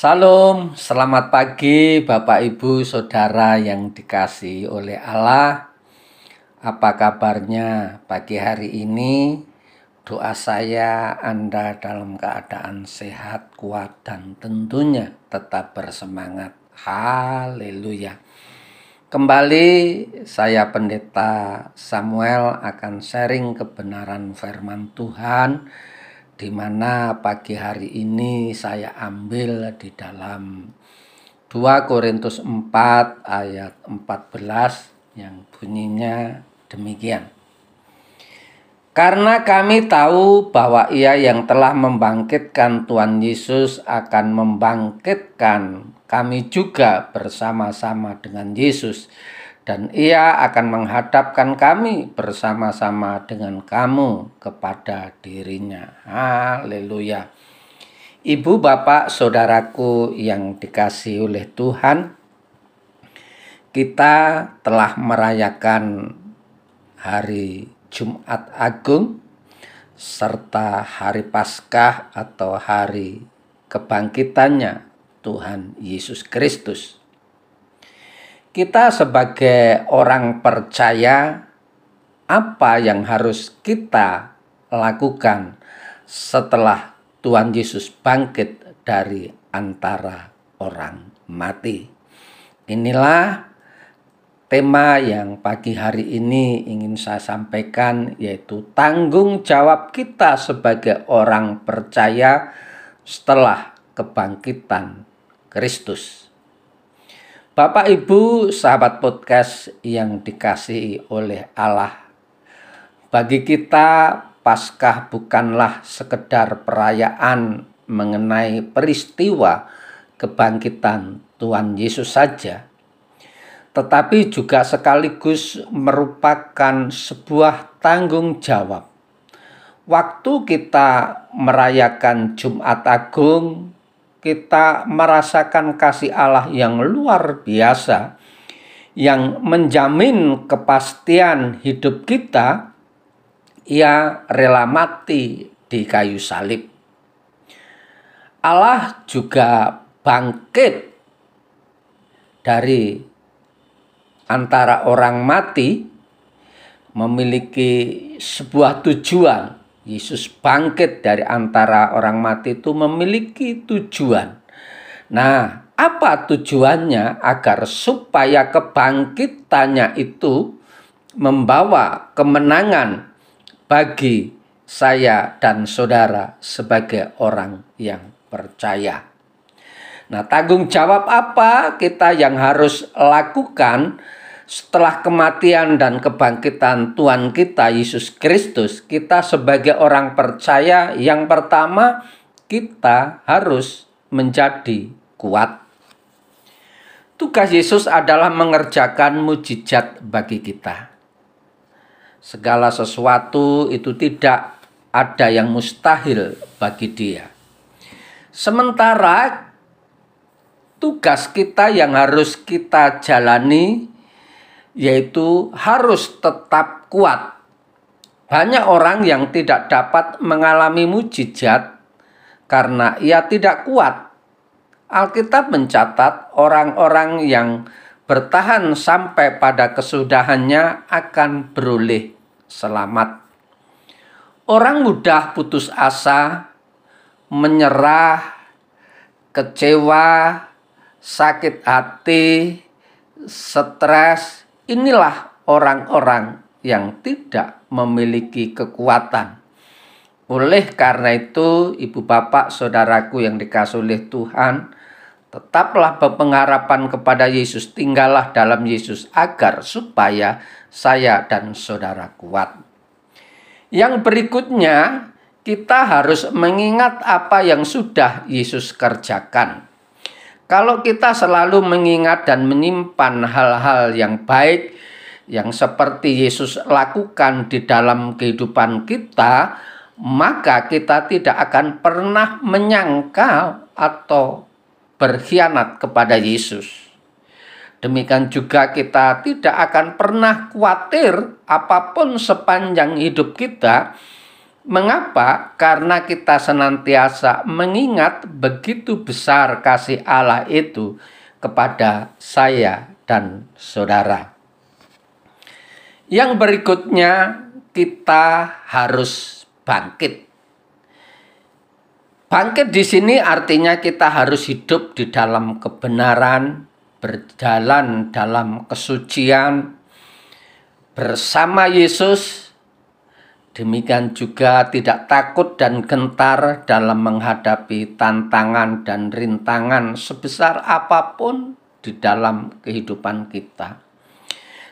Salam, selamat pagi Bapak Ibu Saudara yang dikasih oleh Allah. Apa kabarnya pagi hari ini? Doa saya Anda dalam keadaan sehat, kuat, dan tentunya tetap bersemangat. Haleluya. Kembali saya pendeta Samuel akan sharing kebenaran firman Tuhan di mana pagi hari ini saya ambil di dalam 2 Korintus 4 ayat 14 yang bunyinya demikian. Karena kami tahu bahwa ia yang telah membangkitkan Tuhan Yesus akan membangkitkan kami juga bersama-sama dengan Yesus dan ia akan menghadapkan kami bersama-sama dengan kamu kepada dirinya. Haleluya. Ibu, bapak, saudaraku yang dikasih oleh Tuhan, kita telah merayakan hari Jumat Agung serta hari Paskah atau hari kebangkitannya Tuhan Yesus Kristus kita sebagai orang percaya apa yang harus kita lakukan setelah Tuhan Yesus bangkit dari antara orang mati. Inilah tema yang pagi hari ini ingin saya sampaikan yaitu tanggung jawab kita sebagai orang percaya setelah kebangkitan Kristus. Bapak Ibu sahabat podcast yang dikasihi oleh Allah. Bagi kita Paskah bukanlah sekedar perayaan mengenai peristiwa kebangkitan Tuhan Yesus saja. Tetapi juga sekaligus merupakan sebuah tanggung jawab. Waktu kita merayakan Jumat Agung kita merasakan kasih Allah yang luar biasa yang menjamin kepastian hidup kita ia rela mati di kayu salib. Allah juga bangkit dari antara orang mati memiliki sebuah tujuan Yesus bangkit dari antara orang mati itu memiliki tujuan. Nah, apa tujuannya agar supaya kebangkitannya itu membawa kemenangan bagi saya dan saudara sebagai orang yang percaya. Nah, tanggung jawab apa kita yang harus lakukan? Setelah kematian dan kebangkitan Tuhan kita Yesus Kristus, kita sebagai orang percaya yang pertama kita harus menjadi kuat. Tugas Yesus adalah mengerjakan mujizat bagi kita. Segala sesuatu itu tidak ada yang mustahil bagi Dia. Sementara tugas kita yang harus kita jalani yaitu harus tetap kuat. Banyak orang yang tidak dapat mengalami mujizat karena ia tidak kuat. Alkitab mencatat orang-orang yang bertahan sampai pada kesudahannya akan beroleh selamat. Orang mudah putus asa, menyerah, kecewa, sakit hati, stres, Inilah orang-orang yang tidak memiliki kekuatan. Oleh karena itu, ibu bapak saudaraku yang dikasih oleh Tuhan, tetaplah berpengharapan kepada Yesus, tinggallah dalam Yesus agar supaya saya dan saudara kuat. Yang berikutnya, kita harus mengingat apa yang sudah Yesus kerjakan. Kalau kita selalu mengingat dan menyimpan hal-hal yang baik yang seperti Yesus lakukan di dalam kehidupan kita, maka kita tidak akan pernah menyangka atau berkhianat kepada Yesus. Demikian juga kita tidak akan pernah khawatir apa pun sepanjang hidup kita Mengapa? Karena kita senantiasa mengingat begitu besar kasih Allah itu kepada saya dan saudara. Yang berikutnya, kita harus bangkit. Bangkit di sini artinya kita harus hidup di dalam kebenaran, berjalan dalam kesucian bersama Yesus Demikian juga tidak takut dan gentar dalam menghadapi tantangan dan rintangan sebesar apa pun di dalam kehidupan kita.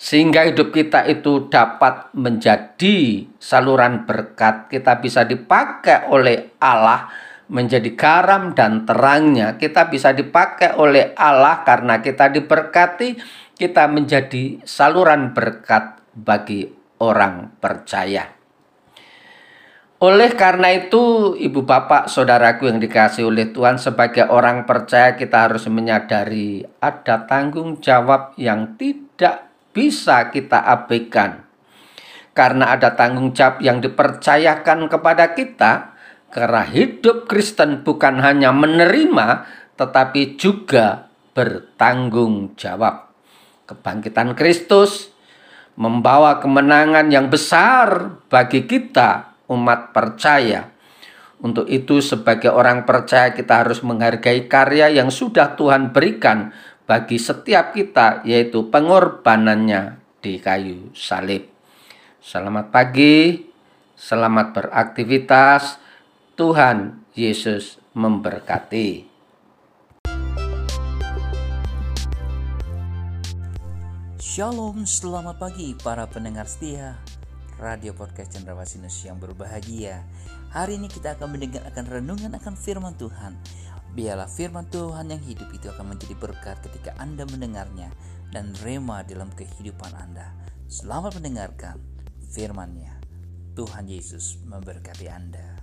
Sehingga hidup kita itu dapat menjadi saluran berkat, kita bisa dipakai oleh Allah menjadi garam dan terangnya. Kita bisa dipakai oleh Allah karena kita diberkati, kita menjadi saluran berkat bagi orang percaya. Oleh karena itu, ibu bapak, saudaraku yang dikasih oleh Tuhan, sebagai orang percaya, kita harus menyadari ada tanggung jawab yang tidak bisa kita abaikan, karena ada tanggung jawab yang dipercayakan kepada kita. Karena hidup Kristen bukan hanya menerima, tetapi juga bertanggung jawab. Kebangkitan Kristus membawa kemenangan yang besar bagi kita umat percaya. Untuk itu sebagai orang percaya kita harus menghargai karya yang sudah Tuhan berikan bagi setiap kita yaitu pengorbanannya di kayu salib. Selamat pagi, selamat beraktivitas. Tuhan Yesus memberkati. Shalom, selamat pagi para pendengar setia Radio Podcast Cendrawasih yang berbahagia. Hari ini kita akan mendengar akan renungan akan firman Tuhan. Biarlah firman Tuhan yang hidup itu akan menjadi berkat ketika Anda mendengarnya dan rema dalam kehidupan Anda. Selamat mendengarkan firman-Nya. Tuhan Yesus memberkati Anda.